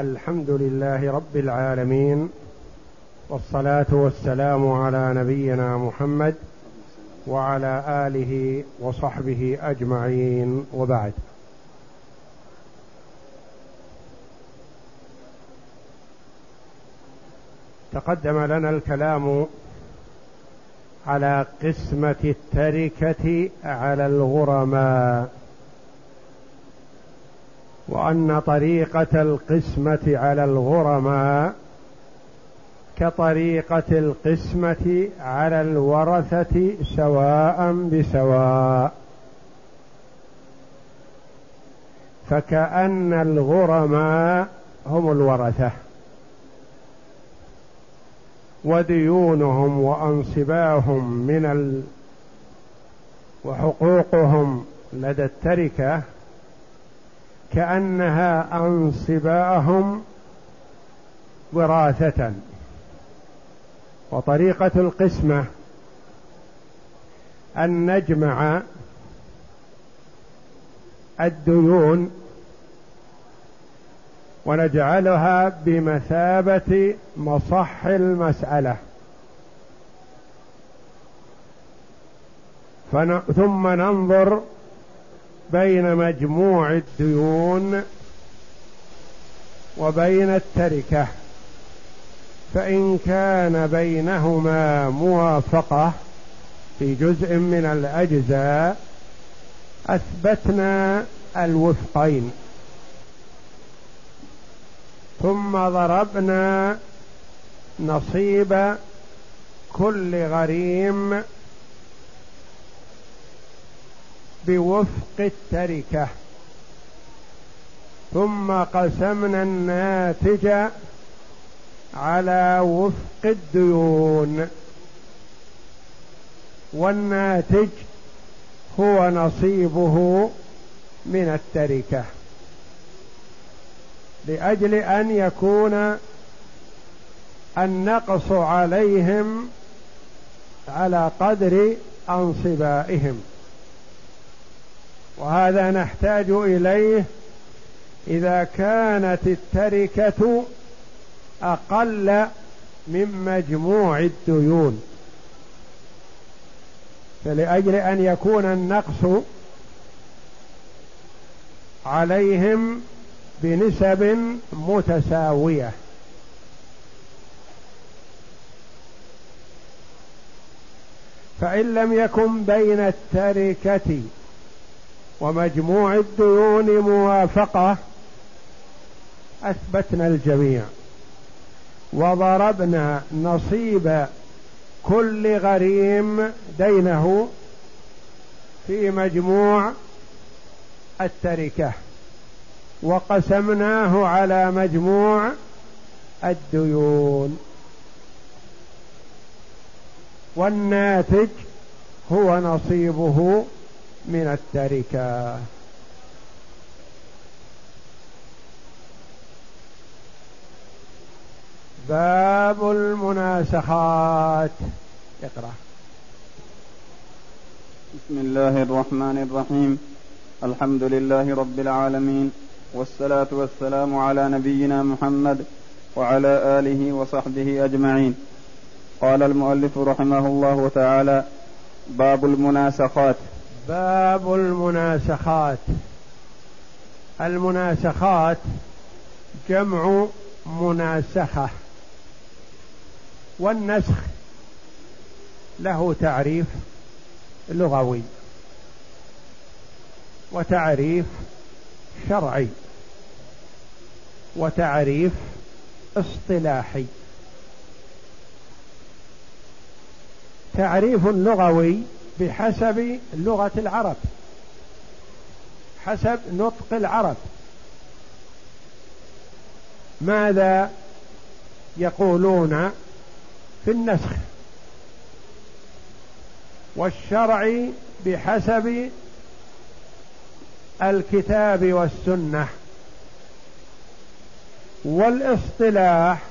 الحمد لله رب العالمين والصلاة والسلام على نبينا محمد وعلى آله وصحبه أجمعين وبعد. تقدم لنا الكلام على قسمة التركة على الغرماء. وأن طريقة القسمة على الغرماء كطريقة القسمة على الورثة سواء بسواء. فكأن الغرماء هم الورثة. وديونهم وأنصباهم من ال وحقوقهم لدى التركة كأنها أنصباهم وراثة. وطريقة القسمة أن نجمع الديون ونجعلها بمثابة مصح المسألة. ثم ننظر بين مجموع الديون وبين التركة فإن كان بينهما موافقة في جزء من الأجزاء أثبتنا الوفقين. ثم ضربنا نصيب كل غريم بوفق التركة. ثم قسمنا الناتج على وفق الديون. والناتج هو نصيبه من التركة. لأجل أن يكون النقص عليهم على قدر أنصبائهم. وهذا نحتاج إليه إذا كانت التركة أقل من مجموع الديون. فلأجل أن يكون النقص عليهم بنسب متساوية. فإن لم يكن بين التركة ومجموع الديون موافقة. أثبتنا الجميع. وضربنا نصيب كل غريم دينه في مجموع التركة. وقسمناه على مجموع الديون. والناتج هو نصيبه من التركه باب المناسخات. اقرأ. بسم الله الرحمن الرحيم. الحمد لله رب العالمين والصلاة والسلام على نبينا محمد وعلى آله وصحبه أجمعين. قال المؤلف رحمه الله تعالى باب المناسخات. باب المناسخات. المناسخات جمع مناسخة. والنسخ له تعريف لغوي وتعريف شرعي وتعريف اصطلاحي. تعريف لغوي بحسب لغة العرب. حسب نطق العرب. ماذا يقولون في النسخ؟ والشرع بحسب الكتاب والسنة. والاصطلاح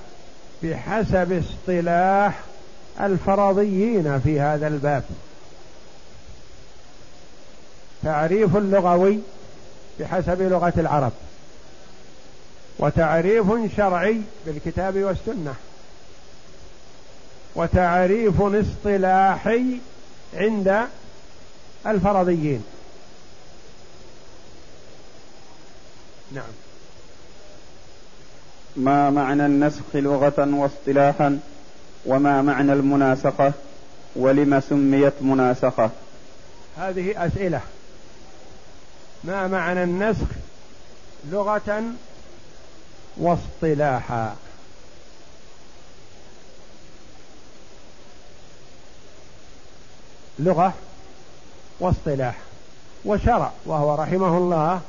بحسب اصطلاح الفرضيين في هذا الباب. تعريف لغوي بحسب لغة العرب. وتعريف شرعي بالكتاب والسنة. وتعريف اصطلاحي عند الفرضيين. نعم. ما معنى النسخ لغة واصطلاحا؟ وما معنى المناسخة؟ ولم سميت مناسخة؟ هذه أسئلة. ما معنى النسخ لغة واصطلاحا؟ لغة واصطلاح. وشرع وهو رحمه الله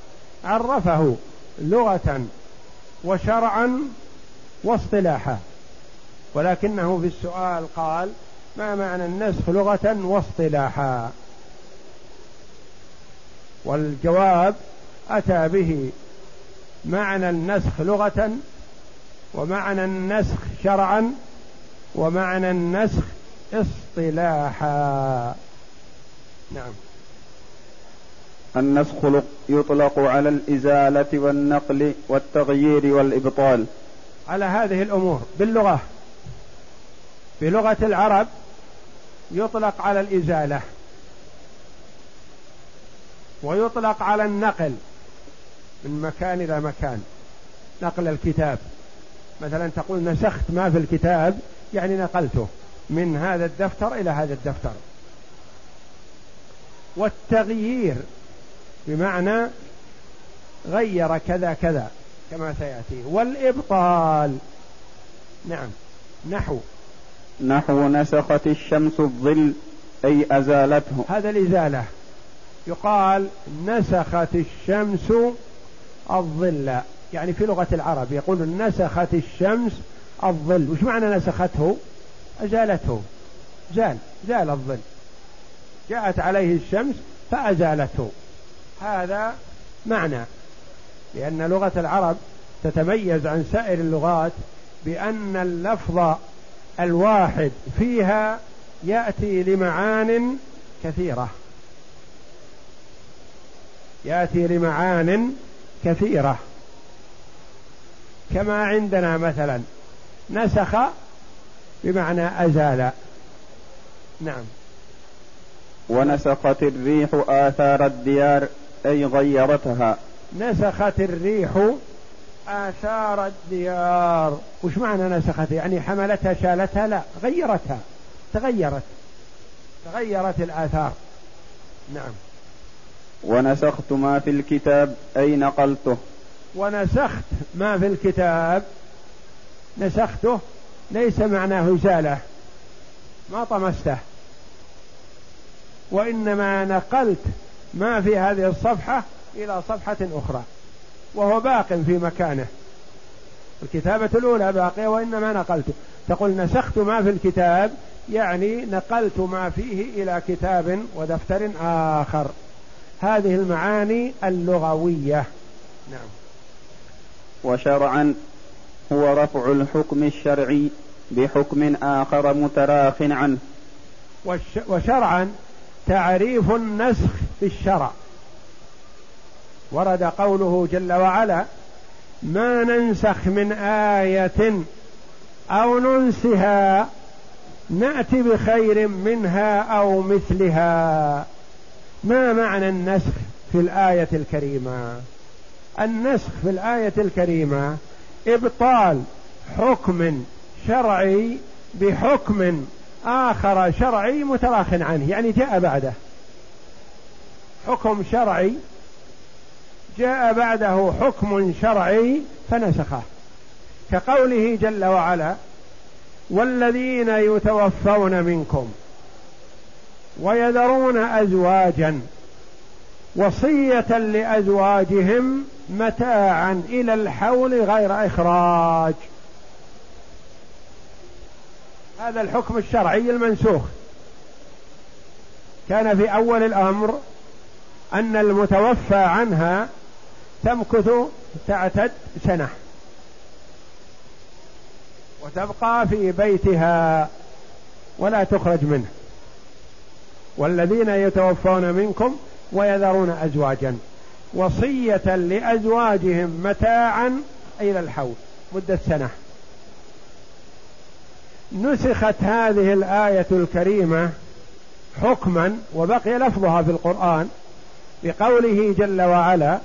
عرفه لغة وشرعا واصطلاحا. ولكنه في السؤال قال ما معنى النسخ لغة واصطلاحا؟ والجواب أتى به معنى النسخ لغة ومعنى النسخ شرعا ومعنى النسخ اصطلاحا. نعم. النسخ يطلق على الإزالة والنقل والتغيير والإبطال. على هذه الأمور باللغة. بلغة العرب يطلق على الإزالة. ويطلق على النقل من مكان إلى مكان. نقل الكتاب. مثلا تقول نسخت ما في الكتاب يعني نقلته من هذا الدفتر إلى هذا الدفتر. والتغيير بمعنى غير كذا كذا كما سيأتي. والإبطال. نعم. نحو. نحو نسخت الشمس الظل أي أزالته. هذا الإزالة. يقال نسخت الشمس الظل. يعني في لغة العرب يقول نسخت الشمس الظل. وش معنى نسخته؟ أزالته. زال زال الظل. جاءت عليه الشمس فأزالته. هذا معنى. لأن لغة العرب تتميز عن سائر اللغات بأن اللفظ الواحد فيها يأتي لمعان كثيرة. يأتي لمعان كثيرة. كما عندنا مثلا نسخ بمعنى أزال. نعم. ونسخت الريح آثار الديار أي غيرتها. نسخت الريح آثار الديار. وش معنى نسخت؟ يعني حملتها شالتها؟ لا غيرتها. تغيرت. تغيرت الآثار. نعم. ونسخت ما في الكتاب أي نقلته. ونسخت ما في الكتاب. نسخته ليس معناه زالة. ما طمسته. وإنما نقلت ما في هذه الصفحة إلى صفحة أخرى. وهو باق في مكانه. الكتابة الأولى باقية وإنما نقلته تقول نسخت ما في الكتاب يعني نقلت ما فيه إلى كتاب ودفتر آخر. هذه المعاني اللغوية. نعم. وشرعا هو رفع الحكم الشرعي بحكم آخر متراخ عنه. وشرعا تعريف النسخ في الشرع. ورد قوله جل وعلا ما ننسخ من آية أو ننسها نأتي بخير منها أو مثلها. ما معنى النسخ في الآية الكريمة؟ النسخ في الآية الكريمة إبطال حكم شرعي بحكم آخر شرعي متراخ عنه يعني جاء بعده. حكم شرعي جاء بعده حكم شرعي فنسخه. كقوله جل وعلا والذين يتوفون منكم ويذرون ازواجا وصية لأزواجهم متاعا إلى الحول غير إخراج. هذا الحكم الشرعي المنسوخ. كان في أول الأمر أن المتوفى عنها تمكث تعتد سنة وتبقى في بيتها ولا تخرج منه. والذين يتوفون منكم ويذرون أزواجا. وصية لأزواجهم متاعا إلى الحول. مدة سنة. نسخت هذه الآية الكريمة حكما وبقي لفظها في القرآن بقوله جل وعلا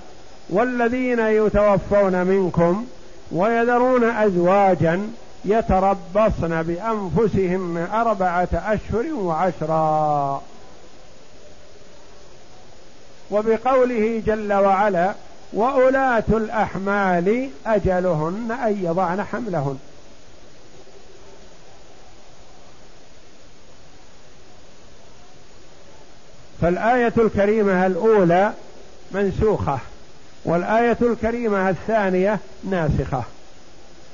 والذين يتوفون منكم ويذرون أزواجا يتربصن بأنفسهن أربعة أشهر وعشرا. وبقوله جل وعلا وأولاة الأحمال أجلهن أن يضعن حملهن. فالآية الكريمة الأولى منسوخة والآية الكريمة الثانية ناسخة.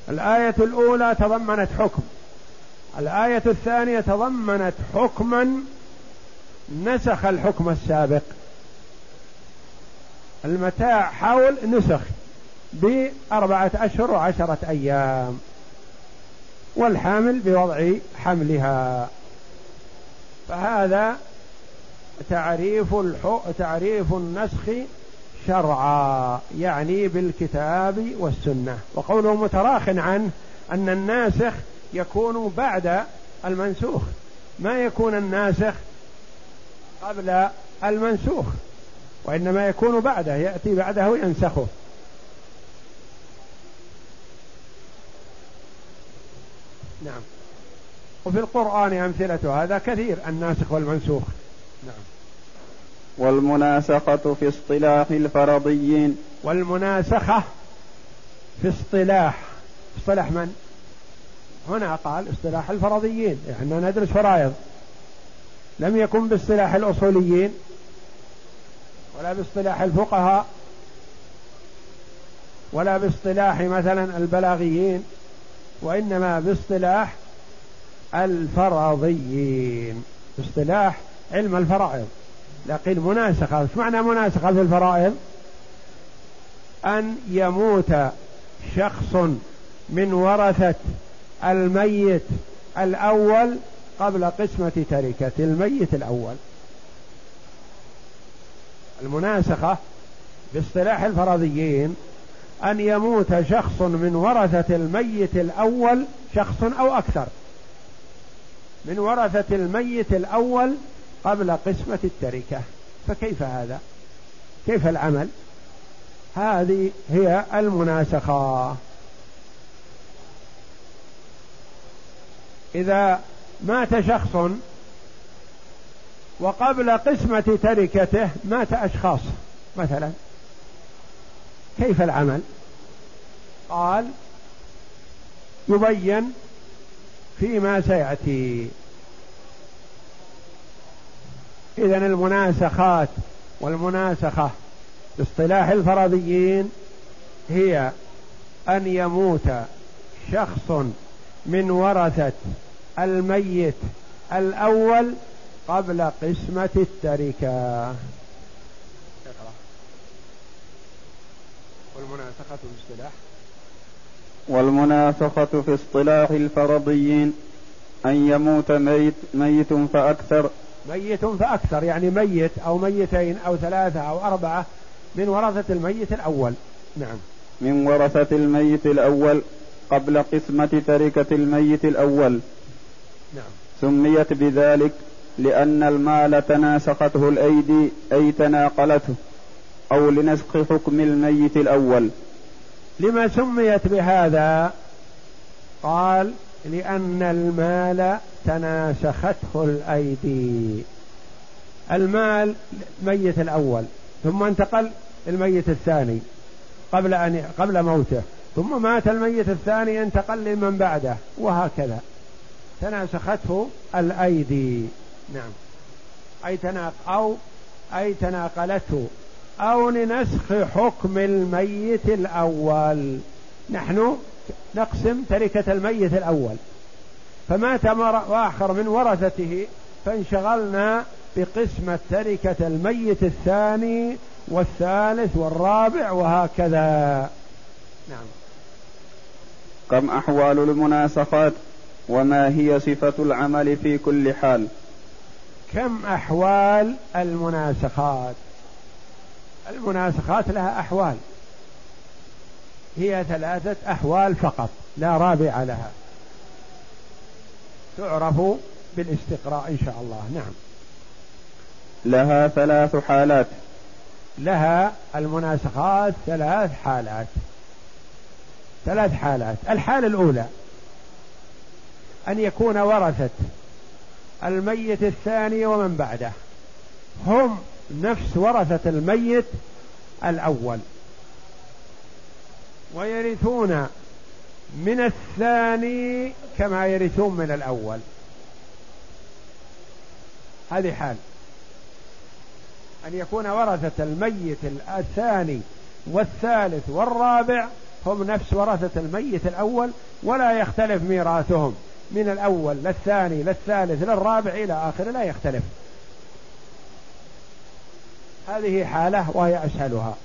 الآية الأولى تضمنت حكم الآية الثانية تضمنت حكما نسخ الحكم السابق. المتاع حول نسخ بأربعة أشهر وعشرة أيام والحامل بوضع حملها. فهذا تعريف تعريف النسخ شرعا يعني بالكتاب والسنة. وقوله متراخ عنه أن الناسخ يكون بعد المنسوخ ما يكون الناسخ قبل المنسوخ. وإنما يكون بعده يأتي بعده ينسخه. نعم. وفي القرآن أمثلة هذا كثير الناسخ والمنسوخ. نعم. والمناسخة في اصطلاح الفرضيين. والمناسخة في اصطلاح اصطلاح من؟ هنا قال اصطلاح الفرضيين إحنا ندرس فرائض. لم يكن باصطلاح الأصوليين. ولا باصطلاح الفقهاء ولا باصطلاح مثلا البلاغيين وإنما باصطلاح الفرضيين باصطلاح علم الفرائض. لكن مناسخة إيش معنى مناسخة في الفرائض؟ أن يموت شخص من ورثة الميت الأول قبل قسمة تركة الميت الأول. المناسخة باصطلاح الفرضيين أن يموت شخص من ورثة الميت الأول شخص أو أكثر. من ورثة الميت الأول قبل قسمة التركة. فكيف هذا؟ كيف العمل؟ هذه هي المناسخة. إذا مات شخص وقبل قسمة تركته مات أشخاص مثلا. كيف العمل؟ قال يبين فيما سيأتي. إذا المناسخات والمناسخة باصطلاح الفرضيين هي أن يموت شخص من ورثة الميت الأول قبل قسمة التركة. والمناسخة باصطلاح والمناسخة في اصطلاح الفرضيين. أن يموت ميت, ميت فأكثر. ميت فأكثر يعني ميت أو ميتين أو ثلاثة أو أربعة من ورثة الميت الأول. نعم. من ورثة الميت الأول قبل قسمة تركة الميت الأول. نعم. سميت بذلك لأن المال تناسخته الأيدي أي تناقلته أو لنسخ حكم الميت الأول. لما سميت بهذا؟ قال لأن المال تناسخته الأيدي. المال ميت الأول ثم انتقل الميت الثاني قبل أن قبل موته ثم مات الميت الثاني انتقل لمن بعده وهكذا. تناسخته الأيدي. نعم. أي تناق أو أي تناقلته أو لنسخ حكم الميت الأول. نحن نقسم تركة الميت الأول. فمات آخر من ورثته فانشغلنا بقسمة تركة الميت الثاني والثالث والرابع وهكذا. نعم. كم أحوال المناسخات وما هي صفة العمل في كل حال؟ كم أحوال المناسخات؟ المناسخات لها أحوال. هي ثلاثة أحوال فقط لا رابع لها. تعرف بالاستقراء إن شاء الله. نعم. لها ثلاث حالات. لها المناسخات ثلاث حالات. ثلاث حالات. الحالة الأولى أن يكون ورثة. الميت الثاني ومن بعده. هم نفس ورثة الميت الأول. ويرثون من الثاني كما يرثون من الأول. هذه حال. أن يكون ورثة الميت الثاني والثالث والرابع هم نفس ورثة الميت الأول ولا يختلف ميراثهم. من الأول للثاني للثالث للرابع إلى آخره لا يختلف. هذه حالة وهي أسهلها.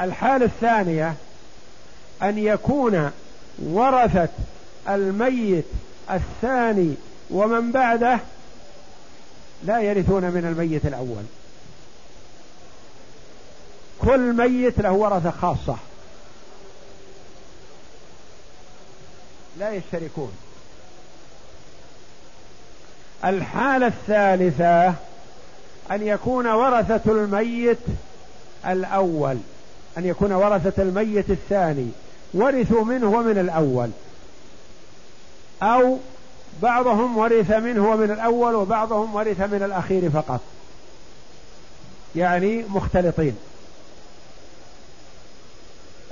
الحالة الثانية أن يكون ورثة الميت الثاني ومن بعده لا يرثون من الميت الأول. كل ميت له ورثة خاصة. لا يشتركون. الحالة الثالثة أن يكون ورثة الميت الأول. أن يكون ورثة الميت الثاني. ورثوا منه ومن الأول. أو بعضهم ورث منه ومن الأول وبعضهم ورث من الأخير فقط. يعني مختلطين.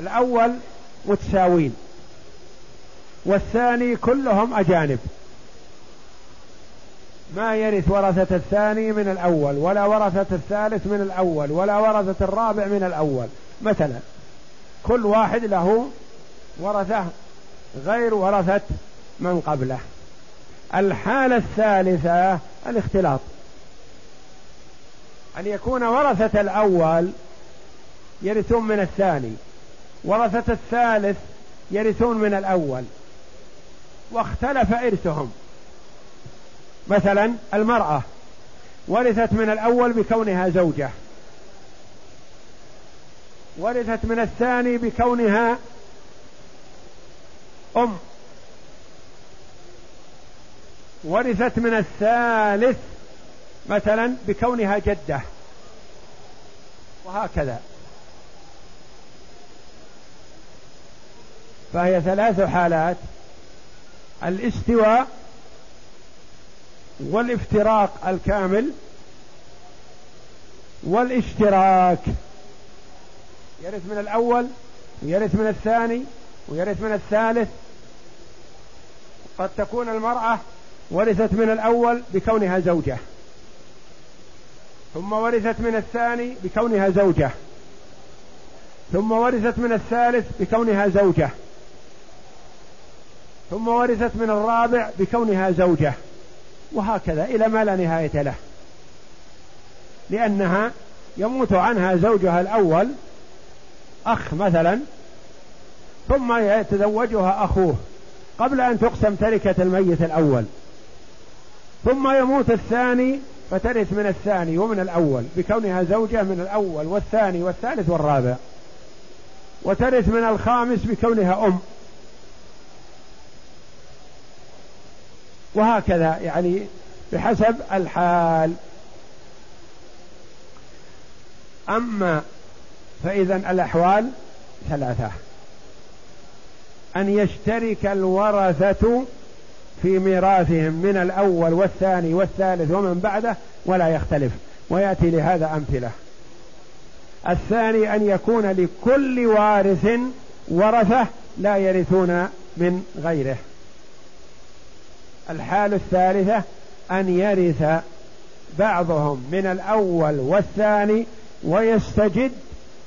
الأول متساوين. والثاني كلهم أجانب. ما يرث ورثة الثاني من الأول ولا ورثة الثالث من الأول ولا ورثة الرابع من الأول. مثلا كل واحد له ورثة غير ورثة من قبله. الحالة الثالثة الاختلاط. أن يكون ورثة الأول يرثون من الثاني ورثة الثالث يرثون من الأول. واختلف إرثهم. مثلا المرأة ورثت من الأول بكونها زوجة. ورثت من الثاني بكونها أم. ورثت من الثالث مثلا بكونها جدة. وهكذا. فهي ثلاث حالات. الاستواء والافتراق الكامل والاشتراك. يرث من الأول ويرث من الثاني ويرث من الثالث. قد تكون المرأة ورثت من الأول بكونها زوجة ثم ورثت من الثاني بكونها زوجة ثم ورثت من الثالث بكونها زوجة. ثم ورثت من الرابع بكونها زوجة وهكذا إلى ما لا نهاية له. لأنها يموت عنها زوجها الأول أخ مثلا ثم يتزوجها أخوه قبل أن تقسم تركة الميت الأول. ثم يموت الثاني فترث من الثاني ومن الأول بكونها زوجة من الأول والثاني والثالث والرابع. وترث من الخامس بكونها أم. وهكذا يعني بحسب الحال. أما فإذا الأحوال ثلاثة. أن يشترك الورثة في ميراثهم من الأول والثاني والثالث ومن بعده ولا يختلف ويأتي لهذا أمثلة. الثاني أن يكون لكل وارث ورثة لا يرثون من غيره. الحال الثالثة أن يرث بعضهم من الأول والثاني ويستجد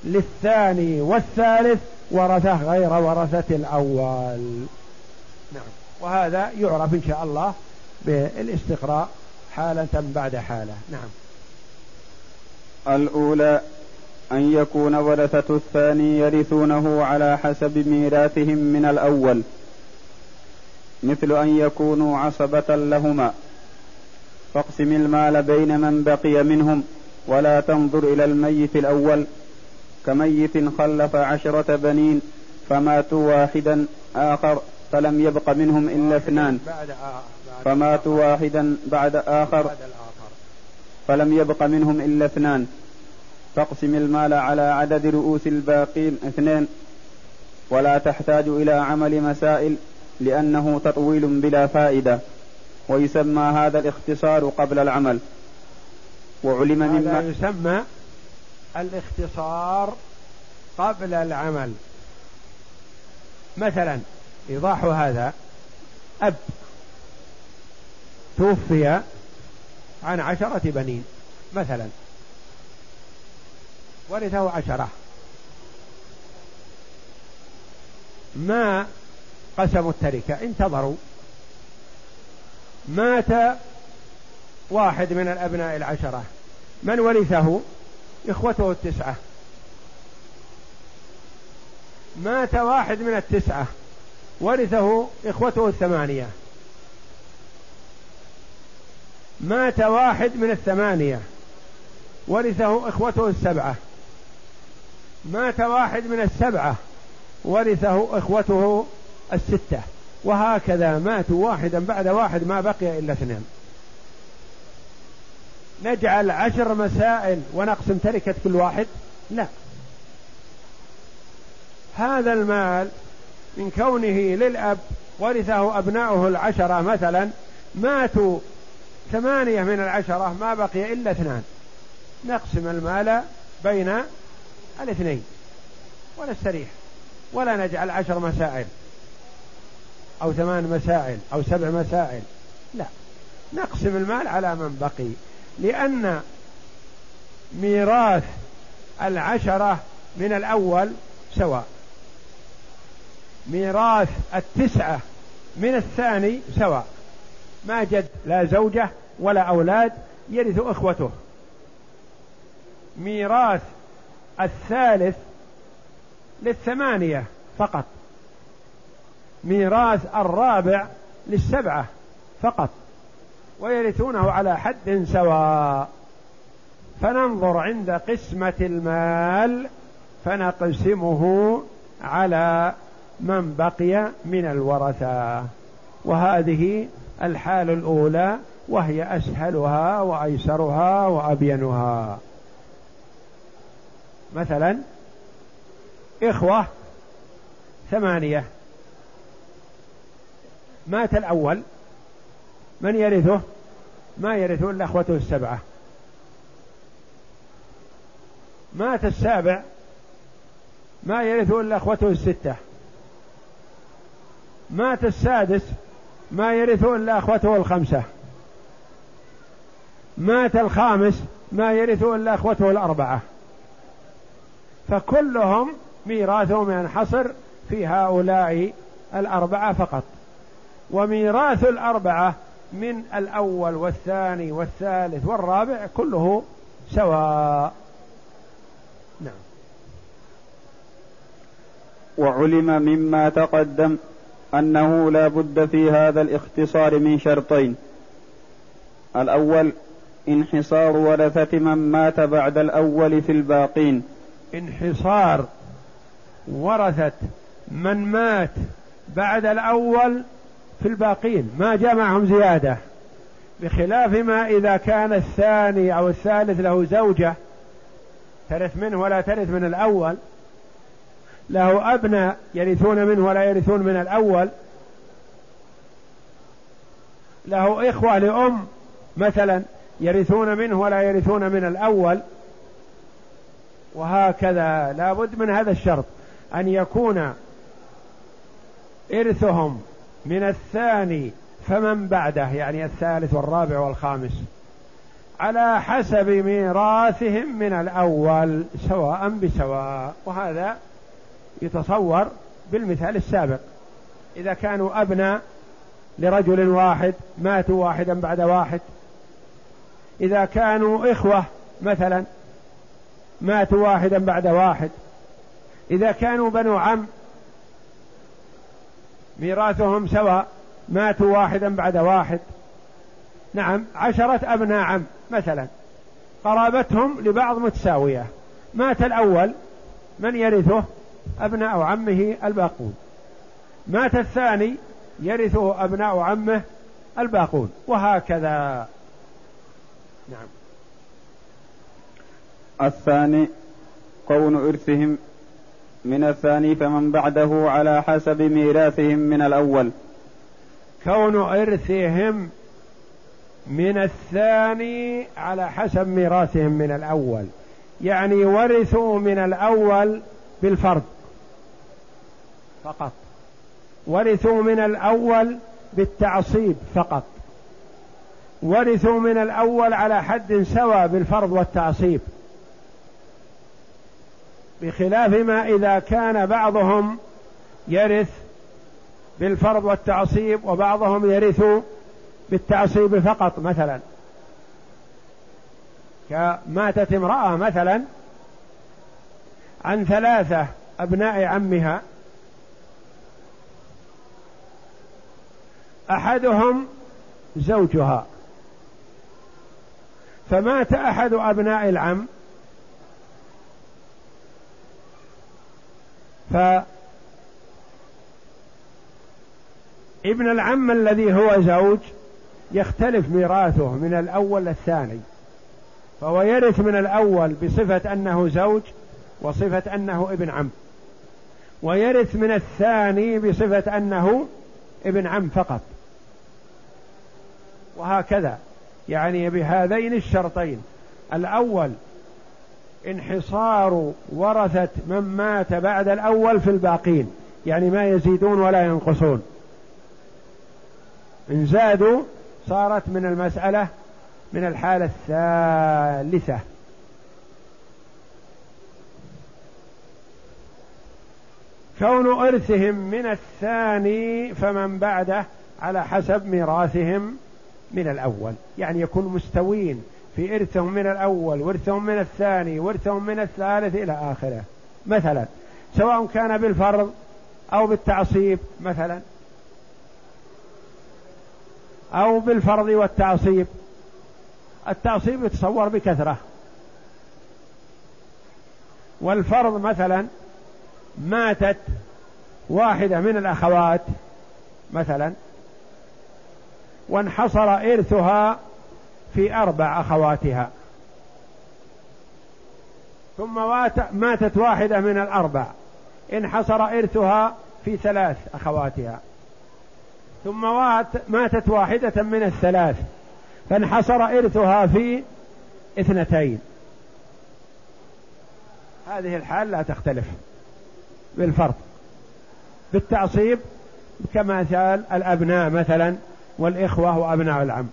للثاني والثالث ورثة غير ورثة الأول. نعم. وهذا يعرف إن شاء الله بالاستقراء حالة بعد حالة. نعم. الأولى أن يكون ورثة الثاني يرثونه على حسب ميراثهم من الأول. مثل أن يكونوا عصبة لهما. فاقسم المال بين من بقي منهم ولا تنظر إلى الميت الأول. كميت خلف عشرة بنين فماتوا واحدا آخر فلم يبق منهم إلا اثنان. فماتوا واحدا بعد آخر فلم يبق منهم إلا اثنان. فاقسم المال على عدد رؤوس الباقين اثنين. ولا تحتاج إلى عمل مسائل لأنه تطويل بلا فائدة ويسمى هذا الاختصار قبل العمل. وعلم مما هذا يسمى الاختصار قبل العمل. مثلا إيضاح هذا أب توفي عن عشرة بنين مثلا. ورثه عشرة. ما قسموا التركة. انتظروا. مات واحد من الأبناء العشرة. من ورثه إخوته التسعة. مات واحد من التسعة. ورثه إخوته الثمانية. مات واحد من الثمانية. ورثه إخوته السبعة. مات واحد من السبعة. ورثه إخوته الستة. وهكذا ماتوا واحدا بعد واحد ما بقي إلا اثنين. نجعل عشر مسائل ونقسم تركة كل واحد؟ لا. هذا المال من كونه للأب ورثه أبناؤه العشرة مثلا ماتوا ثمانية من العشرة ما بقي إلا اثنان. نقسم المال بين الاثنين. ونستريح ولا نجعل عشر مسائل. أو ثمان مسائل أو سبع مسائل. لا. نقسم المال على من بقي. لأن ميراث العشرة من الأول سواء. ميراث التسعة من الثاني سواء. ما جد لا زوجة ولا أولاد يرث إخوته. ميراث الثالث للثمانية فقط. ميراث الرابع للسبعة فقط ويرثونه على حد سواء. فننظر عند قسمة المال فنقسمه على من بقي من الورثة. وهذه الحال الأولى وهي أسهلها وأيسرها وأبينها. مثلا إخوة ثمانية. مات الأول. من يرثه؟ ما يرثه إلا أخوته السبعة. مات السابع. ما يرثه إلا أخوته الستة. مات السادس. ما يرثه إلا أخوته الخمسة. مات الخامس. ما يرثه إلا أخوته الأربعة. فكلهم ميراثهم ينحصر في هؤلاء الأربعة فقط. وميراث الأربعة من الأول والثاني والثالث والرابع كله سواء. نعم. وعلم مما تقدم أنه لا بد في هذا الاختصار من شرطين. الأول انحصار ورثة من مات بعد الأول في الباقين. انحصار ورثة من مات بعد الأول في الباقين ما جاء معهم زيادة بخلاف ما إذا كان الثاني أو الثالث له زوجة ترث منه ولا ترث من الأول له أبناء يرثون منه ولا يرثون من الأول له إخوة لأم مثلا يرثون منه ولا يرثون من الأول وهكذا لا بد من هذا الشرط أن يكون إرثهم من الثاني فمن بعده يعني الثالث والرابع والخامس على حسب ميراثهم من الأول سواء بسواء وهذا يتصور بالمثال السابق. إذا كانوا أبناء لرجل واحد ماتوا واحدا بعد واحد. إذا كانوا إخوة مثلا ماتوا واحدا بعد واحد. إذا كانوا بنو عم ميراثهم سواء ماتوا واحدا بعد واحد. نعم عشرة أبناء عم مثلا. قرابتهم لبعض متساوية. مات الأول من يرثه؟ أبناء عمه الباقون. مات الثاني يرثه أبناء عمه الباقون. وهكذا. نعم. الثاني كون إرثهم من الثاني فمن بعده على حسب ميراثهم من الأول. كون إرثهم من الثاني على حسب ميراثهم من الأول. يعني ورثوا من الأول بالفرض فقط. ورثوا من الأول بالتعصيب فقط. ورثوا من الأول على حد سواء بالفرض والتعصيب. بخلاف ما إذا كان بعضهم يرث بالفرض والتعصيب وبعضهم يرث بالتعصيب فقط مثلا. كماتت امرأة مثلا عن ثلاثة أبناء عمها أحدهم زوجها فمات أحد أبناء العم فابن العم الذي هو زوج يختلف ميراثه من الأول للثاني فهو يرث من الأول بصفة أنه زوج وصفة أنه ابن عم ويرث من الثاني بصفة أنه ابن عم فقط. وهكذا يعني بهذين الشرطين الأول انحصار ورثة من مات بعد الأول في الباقين يعني ما يزيدون ولا ينقصون. إن زادوا صارت من المسألة من الحالة الثالثة. كون إرثهم من الثاني فمن بعده على حسب ميراثهم من الأول يعني يكون مستوين. في إرثهم من الأول ورثهم من الثاني ورثهم من الثالث إلى آخره. مثلا سواء كان بالفرض أو بالتعصيب مثلا. أو بالفرض والتعصيب. التعصيب يتصور بكثرة. والفرض مثلا ماتت واحدة من الأخوات مثلا. وانحصر إرثها في أربع أخواتها. ثم ماتت واحدة من الأربع. انحصر إرثها في ثلاث أخواتها. ثم ماتت واحدة من الثلاث. فانحصر إرثها في اثنتين. هذه الحال لا تختلف بالفرض بالتعصيب كمثال الأبناء مثلا والإخوة وأبناء العم.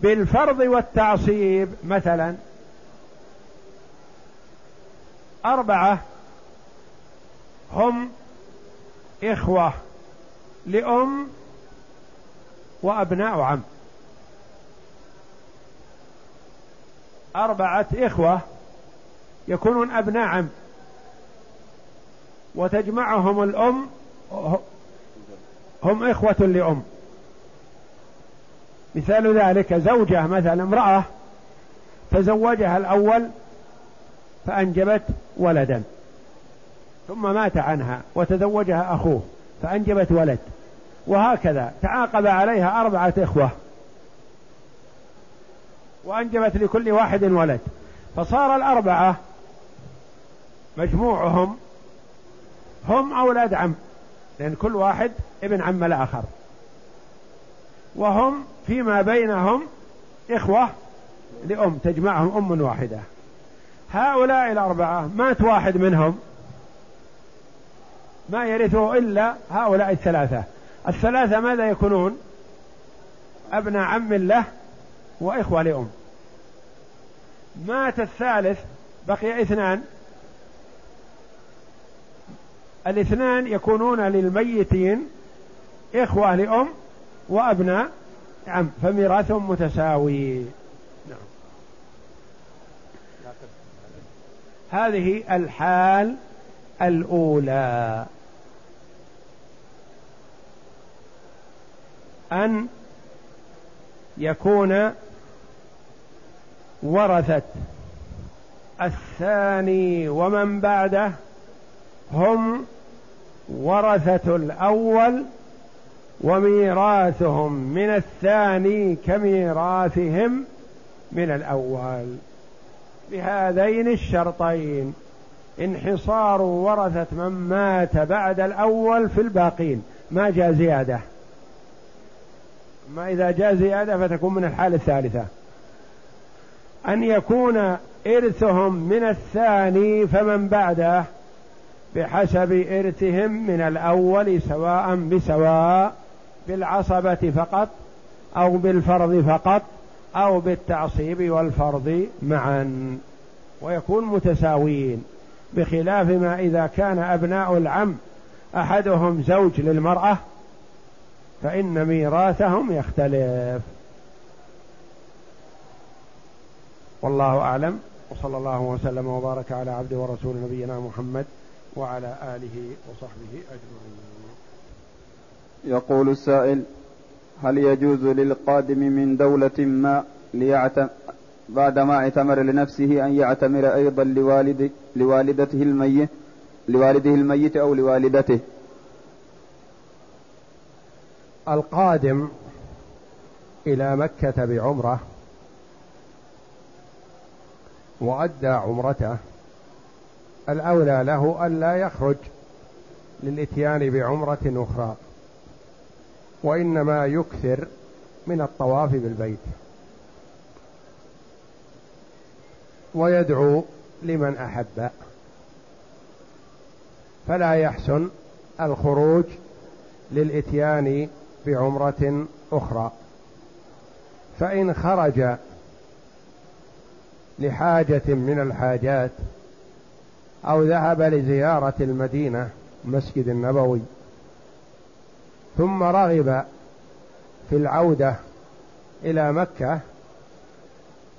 بالفرض والتعصيب مثلا أربعة هم إخوة لأم وأبناء عم. أربعة إخوة يكونون أبناء عم. وتجمعهم الأم هم إخوة لأم. مثال ذلك زوجة مثلا امرأة تزوجها الأول فأنجبت ولدا ثم مات عنها وتزوجها أخوه فأنجبت ولد وهكذا تعاقب عليها أربعة إخوة وأنجبت لكل واحد ولد فصار الأربعة مجموعهم هم أولاد عم لأن كل واحد ابن عم الآخر وهم فيما بينهم إخوة لأم تجمعهم أم واحدة. هؤلاء الأربعة مات واحد منهم. ما يرثه إلا هؤلاء الثلاثة. الثلاثة ماذا يكونون؟ أبناء عم له وإخوة لأم. مات الثالث بقي اثنان. الاثنان يكونون للميتين إخوة لأم وأبناء عم فميراثهم متساوي. نعم. هذه الحال الأولى. أن يكون ورثة الثاني ومن بعده هم ورثة الأول وميراثهم من الثاني كميراثهم من الأول. بهذين الشرطين انحصار ورثة من مات بعد الأول في الباقين. ما جاء زيادة. ما إذا جاء زيادة فتكون من الحالة الثالثة. أن يكون إرثهم من الثاني فمن بعده بحسب إرثهم من الأول سواء بسواء بالعصبة فقط أو بالفرض فقط أو بالتعصيب والفرض معا. ويكون متساويين بخلاف ما إذا كان أبناء العم أحدهم زوج للمرأة فإن ميراثهم يختلف. والله أعلم. وصلى الله وسلم وبارك على عبد ورسول نبينا محمد وعلى آله وصحبه أجمعين. يقول السائل هل يجوز للقادم من دولة ما ليعتم بعدما اعتمر لنفسه أن يعتمر أيضا لوالد لوالدته الميت لوالده الميت أو لوالدته؟ القادم إلى مكة بعمرة وأدى عمرته الأولى له ألا يخرج للإتيان بعمرة أخرى. وإنما يكثر من الطواف بالبيت. ويدعو لمن أحب. فلا يحسن الخروج للإتيان بعمرة أخرى. فإن خرج لحاجة من الحاجات أو ذهب لزيارة المدينة المسجد النبوي ثم رغب في العودة إلى مكة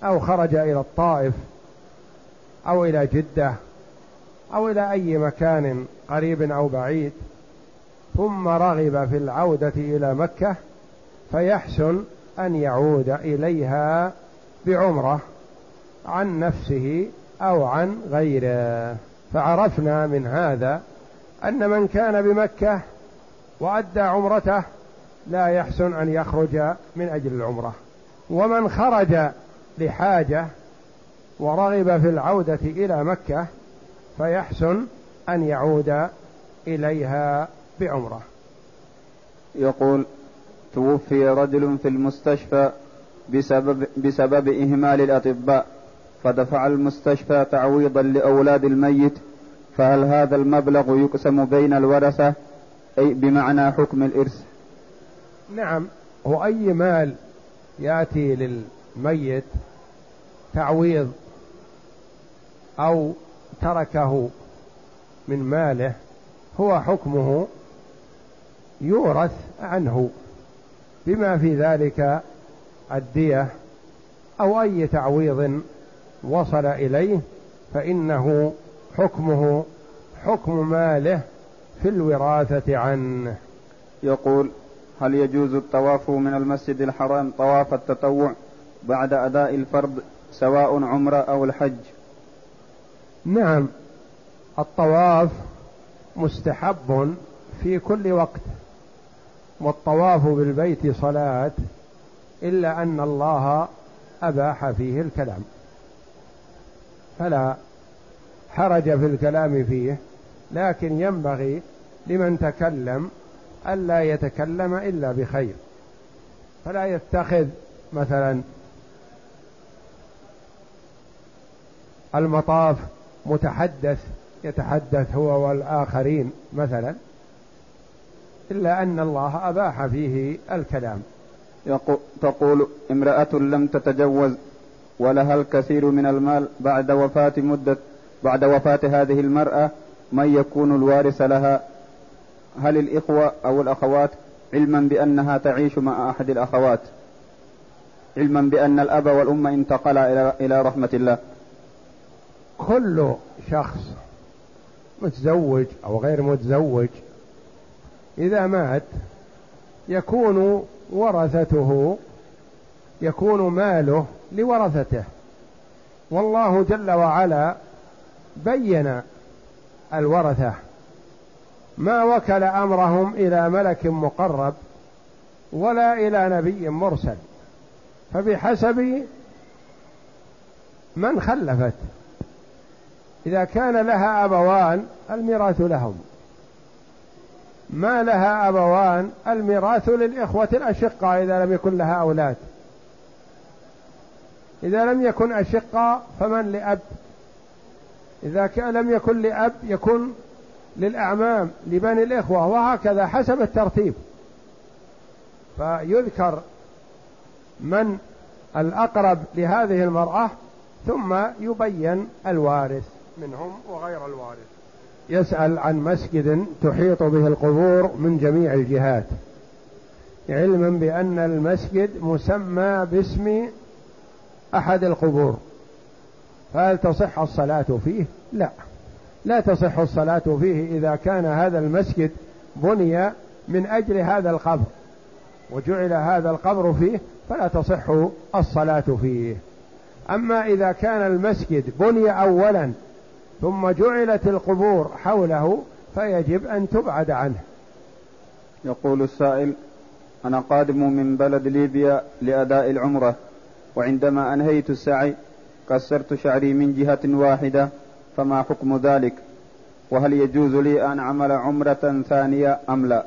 أو خرج إلى الطائف أو إلى جدة أو إلى أي مكان قريب أو بعيد ثم رغب في العودة إلى مكة فيحسن أن يعود إليها بعمرة عن نفسه أو عن غيره. فعرفنا من هذا أن من كان بمكة وأدى عمرته لا يحسن أن يخرج من أجل العمرة. ومن خرج لحاجة ورغب في العودة إلى مكة فيحسن أن يعود إليها بعمرة. يقول توفي رجل في المستشفى بسبب, بسبب إهمال الأطباء فدفع المستشفى تعويضا لأولاد الميت فهل هذا المبلغ يقسم بين الورثة أي بمعنى حكم الإرث؟ نعم هو أي مال يأتي للميت تعويض أو تركه من ماله هو حكمه يورث عنه. بما في ذلك الدية أو أي تعويض وصل إليه فإنه حكمه حكم ماله في الوراثة عنه يقول هل يجوز الطواف من المسجد الحرام طواف التطوع بعد أداء الفرض سواء عمرة أو الحج؟ نعم الطواف مستحب في كل وقت والطواف بالبيت صلاة إلا أن الله أباح فيه الكلام فلا حرج في الكلام فيه. لكن ينبغي لمن تكلم ألا يتكلم إلا بخير. فلا يتخذ مثلا المطاف متحدث يتحدث هو والآخرين مثلا إلا أن الله أباح فيه الكلام. تقول امرأة لم تتجوز ولها الكثير من المال بعد وفاة مدة بعد وفاة هذه المرأة من يكون الوارث لها؟ هل الإخوة أو الأخوات علما بأنها تعيش مع أحد الأخوات؟ علما بأن الأب والأم انتقلا إلى رحمة الله. كل شخص متزوج أو غير متزوج إذا مات يكون ورثته يكون ماله لورثته. والله جل وعلا بين الورثة. ما وكل أمرهم إلى ملك مقرب ولا إلى نبي مرسل. فبحسب من خلفت. إذا كان لها أبوان الميراث لهم. ما لها أبوان الميراث للإخوة الأشقاء إذا لم يكن لها أولاد. إذا لم يكن أشقاء فمن لاب اذا لم يكن لأب يكون للأعمام لبني الإخوة وهكذا حسب الترتيب. فيذكر من الأقرب لهذه المرأة ثم يبين الوارث منهم وغير الوارث. يسأل عن مسجد تحيط به القبور من جميع الجهات. علما بأن المسجد مسمى باسم أحد القبور. فهل تصح الصلاة فيه؟ لا. لا تصح الصلاة فيه إذا كان هذا المسجد بني من أجل هذا القبر وجعل هذا القبر فيه فلا تصح الصلاة فيه. أما إذا كان المسجد بني أولا ثم جعلت القبور حوله فيجب أن تبعد عنه. يقول السائل أنا قادم من بلد ليبيا لأداء العمرة وعندما أنهيت السعي كسرت شعري من جهة واحدة فما حكم ذلك؟ وهل يجوز لي أن أعمل عمرة ثانية أم لا؟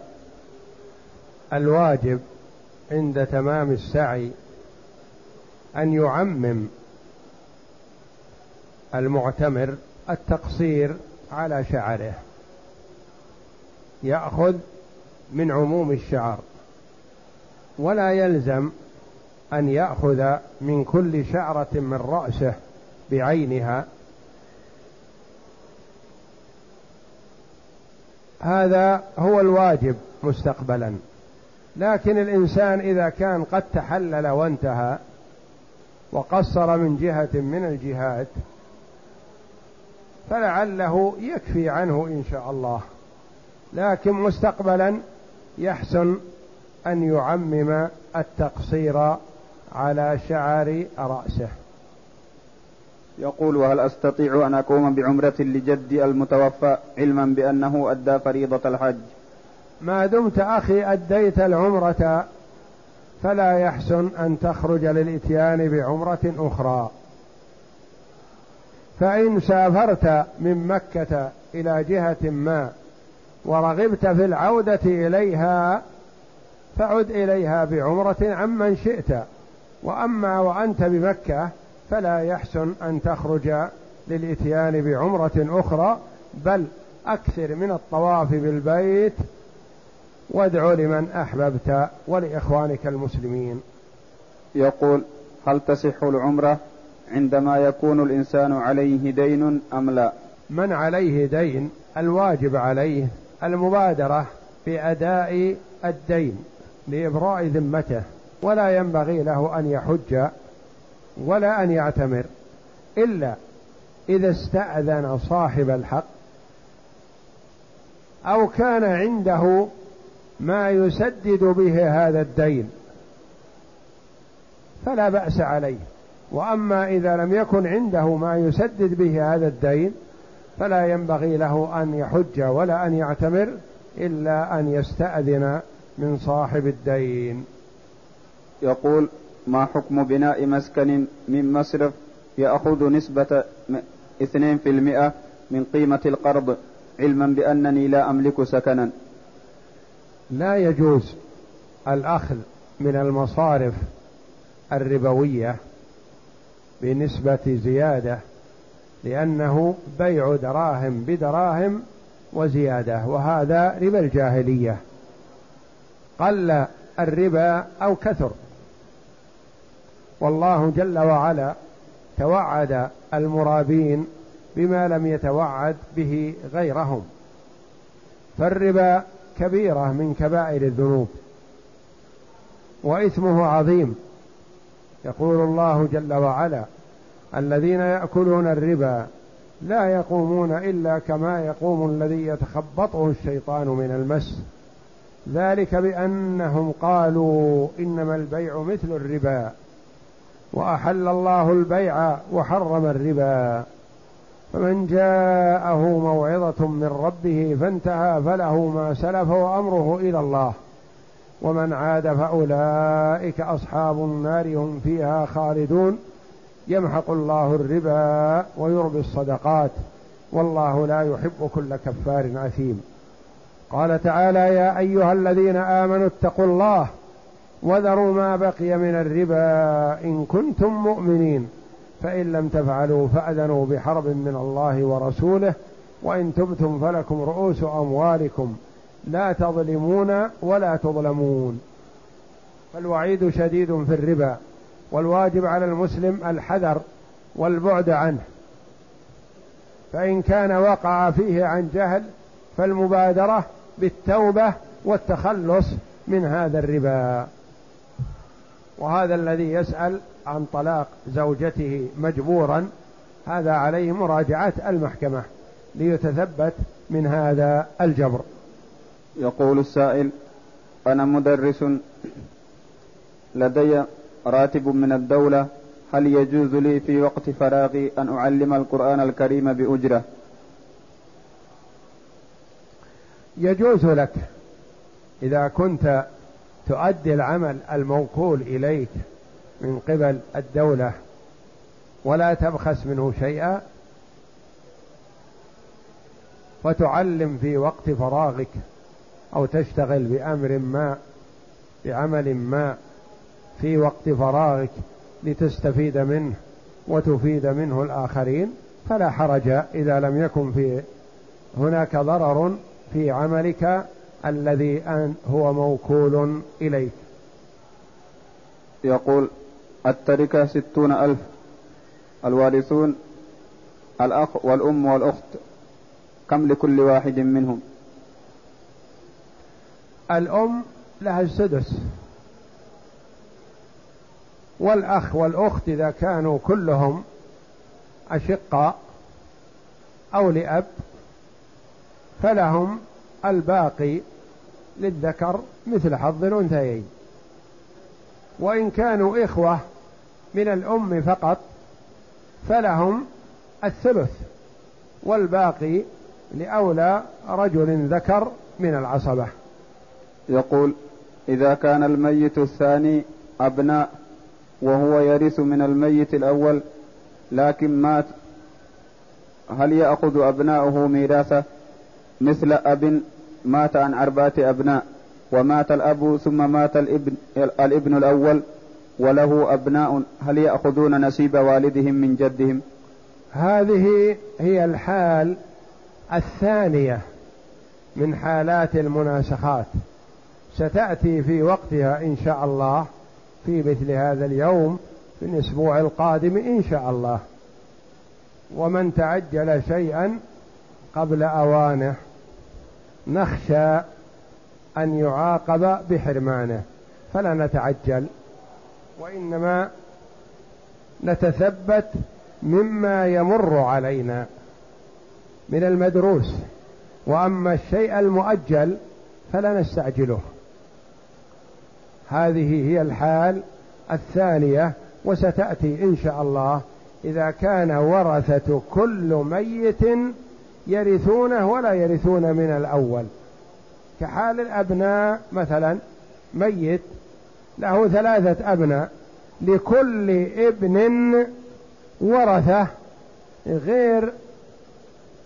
الواجب عند تمام السعي أن يعمم المعتمر التقصير على شعره. يأخذ من عموم الشعر ولا يلزم أن يأخذ من كل شعرة من رأسه بعينها. هذا هو الواجب مستقبلا. لكن الإنسان إذا كان قد تحلل وانتهى وقصر من جهة من الجهات فلعله يكفي عنه إن شاء الله. لكن مستقبلا يحسن أن يعمم التقصير على شعر رأسه. يقول وهل أستطيع أن أقوم بعمرة لجدي المتوفى علما بأنه أدى فريضة الحج؟ ما دمت أخي أديت العمرة فلا يحسن أن تخرج للإتيان بعمرة أخرى. فإن سافرت من مكة إلى جهة ما ورغبت في العودة إليها فعد إليها بعمرة عمن شئت. وأما وأنت بمكة فلا يحسن أن تخرج للإتيان بعمرة أخرى بل أكثر من الطواف بالبيت وادع لمن أحببت ولإخوانك المسلمين. يقول هل تصح العمرة عندما يكون الإنسان عليه دين أم لا؟ من عليه دين الواجب عليه المبادرة بأداء الدين لإبراء ذمته. ولا ينبغي له أن يحج ولا أن يعتمر إلا إذا استأذن صاحب الحق أو كان عنده ما يسدد به هذا الدين فلا بأس عليه. وأما إذا لم يكن عنده ما يسدد به هذا الدين فلا ينبغي له أن يحج ولا أن يعتمر إلا أن يستأذن من صاحب الدين. يقول ما حكم بناء مسكن من مصرف يأخذ نسبة اثنين في المئة من قيمة القرض علما بأنني لا أملك سكنا؟ لا يجوز الأخذ من المصارف الربوية بنسبة زيادة لأنه بيع دراهم بدراهم وزيادة وهذا ربا الجاهلية. قل الربا أو كثر. والله جل وعلا توعد المرابين بما لم يتوعد به غيرهم. فالربا كبيرة من كبائر الذنوب. وإثمه عظيم. يقول الله جل وعلا الذين يأكلون الربا لا يقومون إلا كما يقوم الذي يتخبطه الشيطان من المس. ذلك بأنهم قالوا إنما البيع مثل الربا. وأحل الله البيع وحرم الربا. فمن جاءه موعظة من ربه فانتهى فله ما سلف وأمره إلى الله. ومن عاد فأولئك أصحاب النار هم فيها خالدون. يمحق الله الربا ويربي الصدقات. والله لا يحب كل كفار أثيم قال تعالى يا أيها الذين آمنوا اتقوا الله وذروا ما بقي من الربا إن كنتم مؤمنين. فإن لم تفعلوا فأذنوا بحرب من الله ورسوله وإن تبتم فلكم رؤوس أموالكم. لا تظلمون ولا تظلمون. فالوعيد شديد في الربا والواجب على المسلم الحذر والبعد عنه. فإن كان وقع فيه عن جهل فالمبادرة بالتوبة والتخلص من هذا الربا. وهذا الذي يسأل عن طلاق زوجته مجبورا هذا عليه مراجعة المحكمة ليتثبت من هذا الجبر. يقول السائل أنا مدرس لدي راتب من الدولة هل يجوز لي في وقت فراغي أن أعلم القرآن الكريم بأجرة؟ يجوز لك إذا كنت تؤدي العمل الموكول إليك من قبل الدولة ولا تبخس منه شيئا فتعلم في وقت فراغك أو تشتغل بأمر ما بعمل ما في وقت فراغك لتستفيد منه وتفيد منه الآخرين فلا حرج إذا لم يكن في هناك ضرر في عملك الذي أن هو موكول إليك. يقول التركة ستون ألف الوارثون الأخ والأم والأخت كم لكل واحد منهم؟ الأم لها السدس والأخ والأخت إذا كانوا كلهم أشقاء أو لأب فلهم الباقي للذكر مثل حظ الأنثيين. وإن كانوا إخوة من الأم فقط فلهم الثلث والباقي لأولى رجل ذكر من العصبة. يقول إذا كان الميت الثاني أبناء وهو يرث من الميت الأول لكن مات هل يأخذ أبناؤه ميراثه؟ مثل أب مات عن أربعة أبناء ومات الأب ثم مات الابن, الإبن الأول وله أبناء هل يأخذون نصيب والدهم من جدهم؟ هذه هي الحال الثانية من حالات المناسخات. ستأتي في وقتها إن شاء الله في مثل هذا اليوم في الأسبوع القادم إن شاء الله. ومن تعجل شيئا قبل أوانه. نخشى أن يعاقب بحرمانه فلا نتعجل وإنما نتثبت مما يمر علينا من المدروس. وأما الشيء المؤجل فلا نستعجله. هذه هي الحال الثانية وستأتي إن شاء الله إذا كان ورثة كل ميت يرثونه ولا يرثون من الأول. كحال الأبناء مثلا ميت له ثلاثة أبناء لكل ابن ورثة غير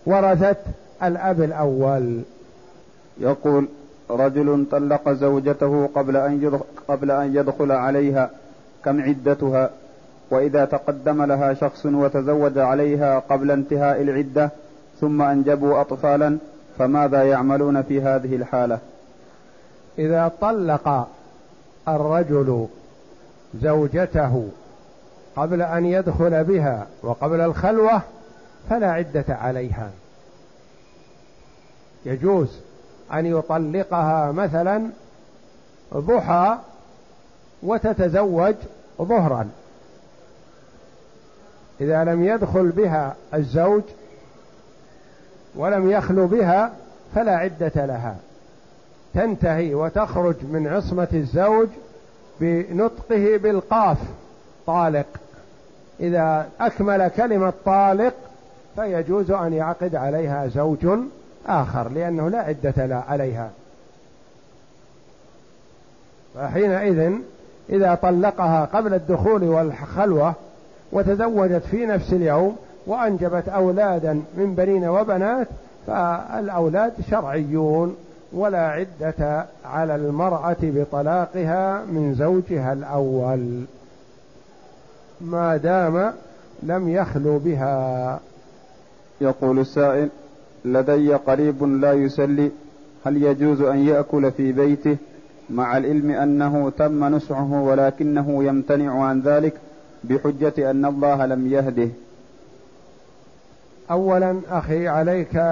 ورثة الأب الأول. يقول رجل طلق زوجته قبل أن يدخل, قبل أن يدخل عليها كم عدتها؟ وإذا تقدم لها شخص وتزوج عليها قبل انتهاء العدة ثم أنجبوا أطفالا فماذا يعملون في هذه الحالة؟ إذا طلق الرجل زوجته قبل أن يدخل بها وقبل الخلوة فلا عدة عليها. يجوز أن يطلقها مثلا ضحى وتتزوج ظهرا. إذا لم يدخل بها الزوج ولم يخلو بها فلا عدة لها. تنتهي وتخرج من عصمة الزوج بنطقه بالقاف طالق. إذا أكمل كلمة طالق فيجوز أن يعقد عليها زوج آخر لأنه لا عدة عليها. فحينئذ إذا طلقها قبل الدخول والخلوة وتزوجت في نفس اليوم وأنجبت أولادا من بنين وبنات فالأولاد شرعيون ولا عدة على المرأة بطلاقها من زوجها الأول. ما دام لم يخلو بها. يقول السائل لدي قريب لا يسلي هل يجوز أن يأكل في بيته؟ مع العلم أنه تم نسعه ولكنه يمتنع عن ذلك بحجة أن الله لم يهده. أولا أخي عليك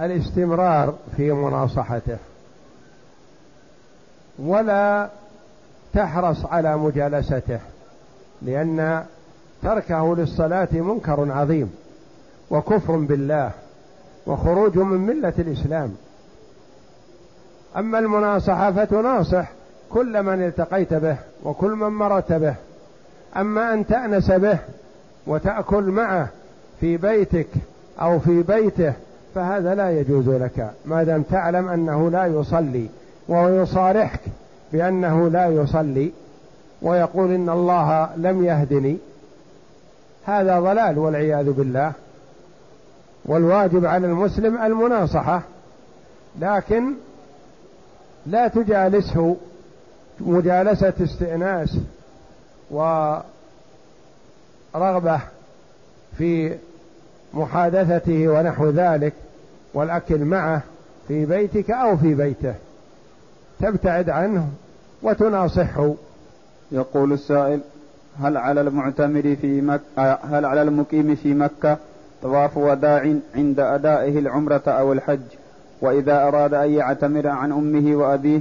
الاستمرار في مناصحته. ولا تحرص على مجالسته لأن تركه للصلاة منكر عظيم وكفر بالله وخروج من ملة الإسلام. أما المناصحة فتناصح كل من التقيت به وكل من مرت به. أما أن تأنس به وتأكل معه في بيتك أو في بيته فهذا لا يجوز لك ما دام تعلم أنه لا يصلي ويصارحك بأنه لا يصلي ويقول إن الله لم يهدني هذا ضلال والعياذ بالله. والواجب على المسلم المناصحة لكن لا تجالسه مجالسة استئناس ورغبة في محادثته ونحو ذلك والأكل معه في بيتك أو في بيته. تبتعد عنه وتناصحه. يقول السائل هل على المعتمر في مكة هل على المقيم في مكة طواف وداع عند أدائه العمرة أو الحج؟ وإذا أراد أن يعتمر عن أمه وأبيه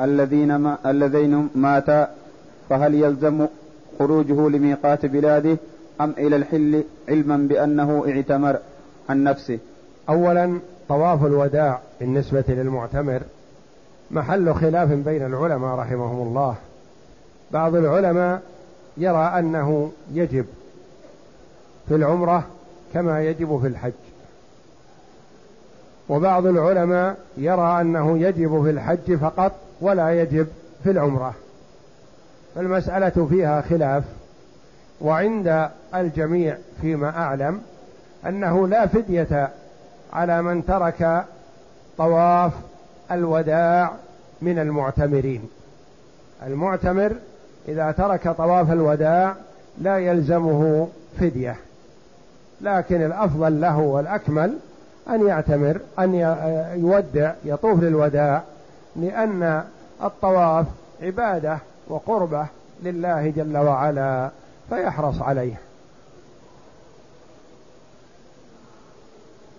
الذين ما الذين ماتا فهل يلزم خروجه لميقات بلاده أم إلى الحل علما بأنه اعتمر عن نفسه؟ أولا طواف الوداع بالنسبة للمعتمر محل خلاف بين العلماء رحمهم الله. بعض العلماء يرى أنه يجب في العمرة كما يجب في الحج. وبعض العلماء يرى أنه يجب في الحج فقط ولا يجب في العمرة. فالمسألة فيها خلاف. وعند الجميع فيما أعلم أنه لا فدية على من ترك طواف الوداع من المعتمرين. المعتمر إذا ترك طواف الوداع لا يلزمه فدية لكن الأفضل له والأكمل أن يعتمر أن يودع يطوف للوداع لأن الطواف عبادة وقربة لله جل وعلا. فيحرص عليه.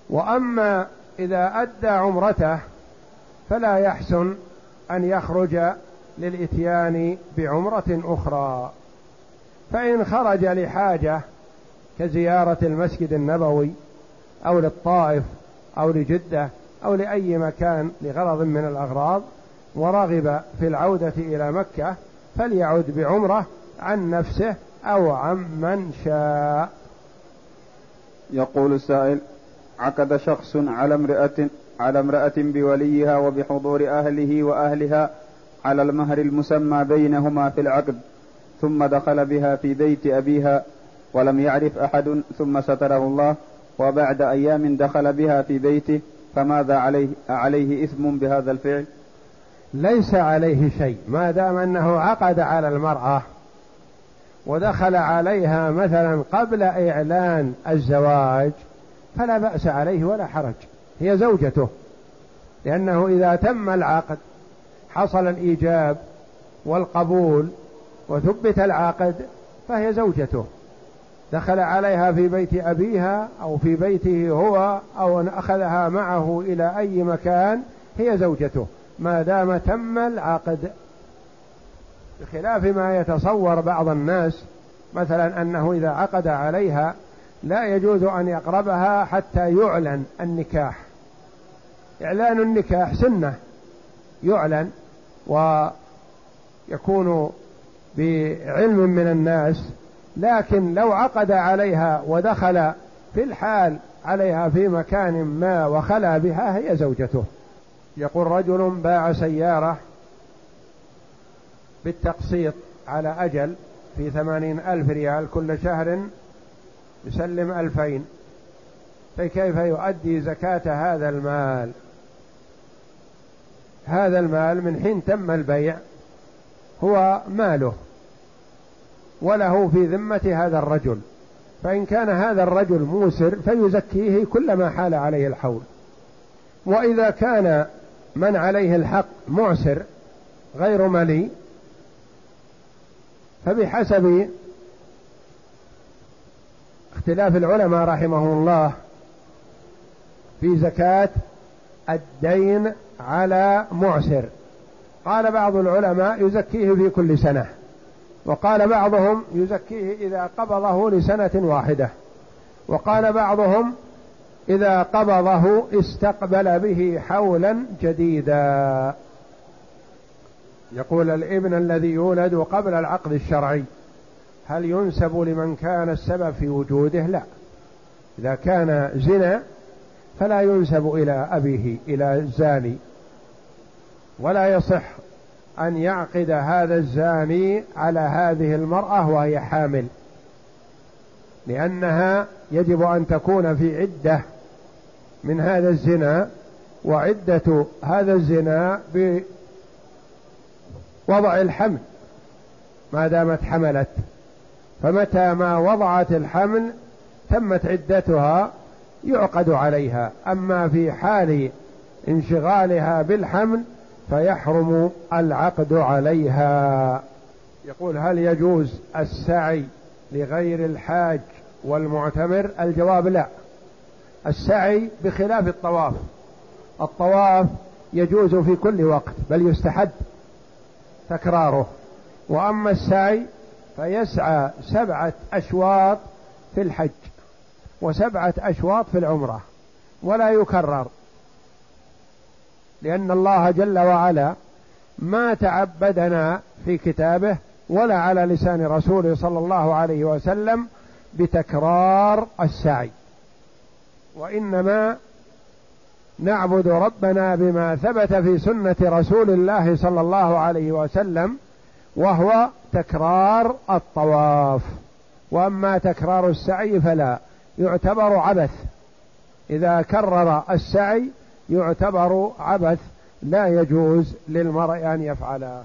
وأما إذا أدى عمرته فلا يحسن أن يخرج للإتيان بعمرة أخرى. فإن خرج لحاجة كزيارة المسجد النبوي أو للطائف أو لجدة أو لأي مكان لغرض من الأغراض ورغب في العودة إلى مكة فليعد بعمرة عن نفسه أو عمن شاء يقول السائل عقد شخص على امرأة على امرأة بوليها وبحضور أهله وأهلها على المهر المسمى بينهما في العقد ثم دخل بها في بيت أبيها ولم يعرف أحد ثم ستره الله وبعد أيام دخل بها في بيته فماذا عليه عليه إثم بهذا الفعل؟ ليس عليه شيء ما دام أنه عقد على المرأة ودخل عليها مثلا قبل إعلان الزواج فلا بأس عليه ولا حرج. هي زوجته. لأنه إذا تم العقد حصل الإيجاب والقبول وثبت العقد فهي زوجته. دخل عليها في بيت أبيها أو في بيته هو أو أخذها معه إلى أي مكان هي زوجته. ما دام تم العقد. بخلاف ما يتصور بعض الناس مثلا أنه إذا عقد عليها لا يجوز أن يقربها حتى يعلن النكاح. إعلان النكاح سنة يعلن ويكون بعلم من الناس لكن لو عقد عليها ودخل في الحال عليها في مكان ما وخلا بها هي زوجته. يقول رجل باع سيارة بالتقسيط على أجل في ثمانين ألف ريال كل شهر يسلم ألفين. فكيف يؤدي زكاة هذا المال؟ هذا المال من حين تم البيع هو ماله وله في ذمة هذا الرجل. فإن كان هذا الرجل موسر فيزكيه كلما حال عليه الحول. وإذا كان من عليه الحق معسر غير ملي فبحسب اختلاف العلماء رحمه الله في زكاة الدين على معسر. قال بعض العلماء يزكيه في كل سنة وقال بعضهم يزكيه إذا قبضه لسنة واحدة وقال بعضهم إذا قبضه استقبل به حولا جديدا. يقول الابن الذي يولد قبل العقد الشرعي هل ينسب لمن كان السبب في وجوده؟ لا. إذا كان زنا فلا ينسب إلى أبيه إلى الزاني. ولا يصح أن يعقد هذا الزاني على هذه المرأة وهي حامل لأنها يجب أن تكون في عدة من هذا الزنا وعدة هذا الزنا بوضع الحمل. ما دامت حملت. فمتى ما وضعت الحمل تمت عدتها يعقد عليها. أما في حال انشغالها بالحمل فيحرم العقد عليها. يقول هل يجوز السعي لغير الحاج والمعتمر؟ الجواب لا. السعي بخلاف الطواف. الطواف يجوز في كل وقت بل يستحب. تكراره. وأما السعي فيسعى سبعة أشواط في الحج وسبعة أشواط في العمرة ولا يكرر لأن الله جل وعلا ما تعبدنا في كتابه ولا على لسان رسوله صلى الله عليه وسلم بتكرار السعي وإنما نعبد ربنا بما ثبت في سنة رسول الله صلى الله عليه وسلم وهو تكرار الطواف. وأما تكرار السعي فلا يعتبر عبث. إذا كرر السعي يعتبر عبث لا يجوز للمرء أن يفعله.